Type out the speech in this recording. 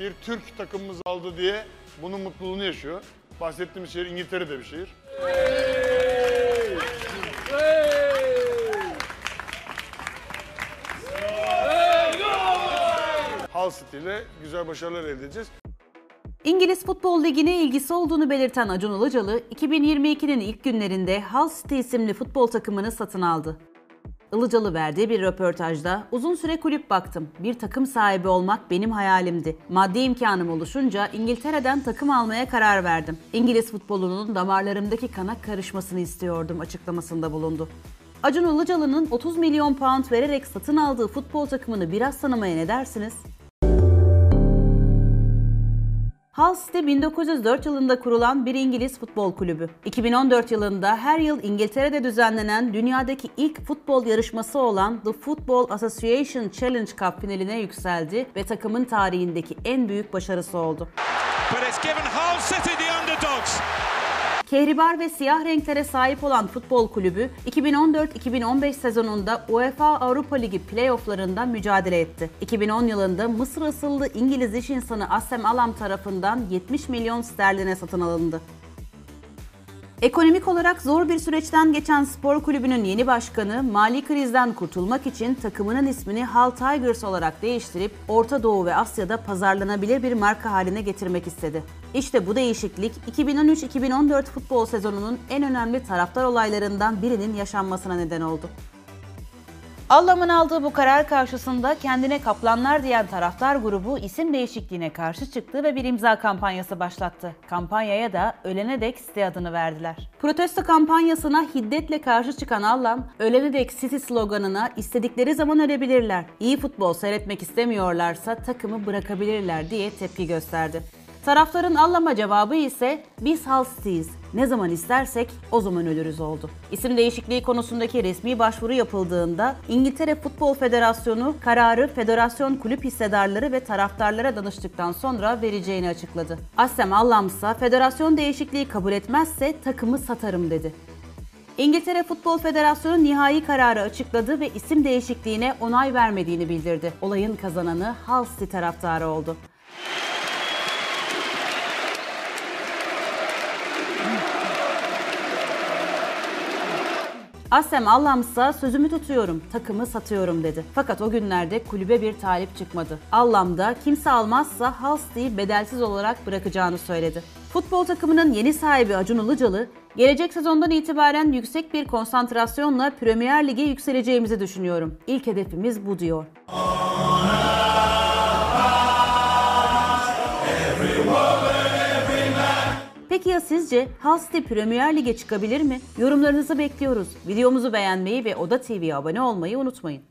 bir Türk takımımız aldı diye bunun mutluluğunu yaşıyor. Bahsettiğimiz şehir İngiltere'de bir şehir. Hull City ile güzel başarılar elde edeceğiz. İngiliz Futbol Ligi'ne ilgisi olduğunu belirten Acun Ilıcalı, 2022'nin ilk günlerinde Hull City isimli futbol takımını satın aldı. Ilıcalı verdiği bir röportajda uzun süre kulüp baktım. Bir takım sahibi olmak benim hayalimdi. Maddi imkanım oluşunca İngiltere'den takım almaya karar verdim. İngiliz futbolunun damarlarımdaki kana karışmasını istiyordum açıklamasında bulundu. Acun Ilıcalı'nın 30 milyon pound vererek satın aldığı futbol takımını biraz tanımaya ne dersiniz? Hull City 1904 yılında kurulan bir İngiliz futbol kulübü. 2014 yılında her yıl İngiltere'de düzenlenen dünyadaki ilk futbol yarışması olan The Football Association Challenge Cup finaline yükseldi ve takımın tarihindeki en büyük başarısı oldu. But it's given Hull City the underdogs. Kehribar ve siyah renklere sahip olan futbol kulübü 2014-2015 sezonunda UEFA Avrupa Ligi playofflarında mücadele etti. 2010 yılında Mısır asıllı İngiliz iş insanı Assem Alam tarafından 70 milyon sterline satın alındı. Ekonomik olarak zor bir süreçten geçen spor kulübünün yeni başkanı mali krizden kurtulmak için takımının ismini Hull Tigers olarak değiştirip Orta Doğu ve Asya'da pazarlanabilir bir marka haline getirmek istedi. İşte bu değişiklik 2013-2014 futbol sezonunun en önemli taraftar olaylarından birinin yaşanmasına neden oldu. Allam'ın aldığı bu karar karşısında kendine kaplanlar diyen taraftar grubu isim değişikliğine karşı çıktı ve bir imza kampanyası başlattı. Kampanyaya da ölene dek site adını verdiler. Protesto kampanyasına hiddetle karşı çıkan Allam, ölene dek City sloganına istedikleri zaman ölebilirler, iyi futbol seyretmek istemiyorlarsa takımı bırakabilirler diye tepki gösterdi. Taraftarın Allam'a cevabı ise biz City'yiz. Ne zaman istersek o zaman ölürüz oldu. İsim değişikliği konusundaki resmi başvuru yapıldığında İngiltere Futbol Federasyonu kararı federasyon kulüp hissedarları ve taraftarlara danıştıktan sonra vereceğini açıkladı. Assem Allam ise federasyon değişikliği kabul etmezse takımı satarım dedi. İngiltere Futbol Federasyonu nihai kararı açıkladı ve isim değişikliğine onay vermediğini bildirdi. Olayın kazananı Hull City taraftarı oldu. Asem Allamsa sözümü tutuyorum, takımı satıyorum dedi. Fakat o günlerde kulübe bir talip çıkmadı. Allam da kimse almazsa City'yi bedelsiz olarak bırakacağını söyledi. Futbol takımının yeni sahibi Acun Ilıcalı, gelecek sezondan itibaren yüksek bir konsantrasyonla Premier Lig'e yükseleceğimizi düşünüyorum. İlk hedefimiz bu diyor. Peki sizce Hull City Premier Lig'e çıkabilir mi? Yorumlarınızı bekliyoruz. Videomuzu beğenmeyi ve Oda TV'ye abone olmayı unutmayın.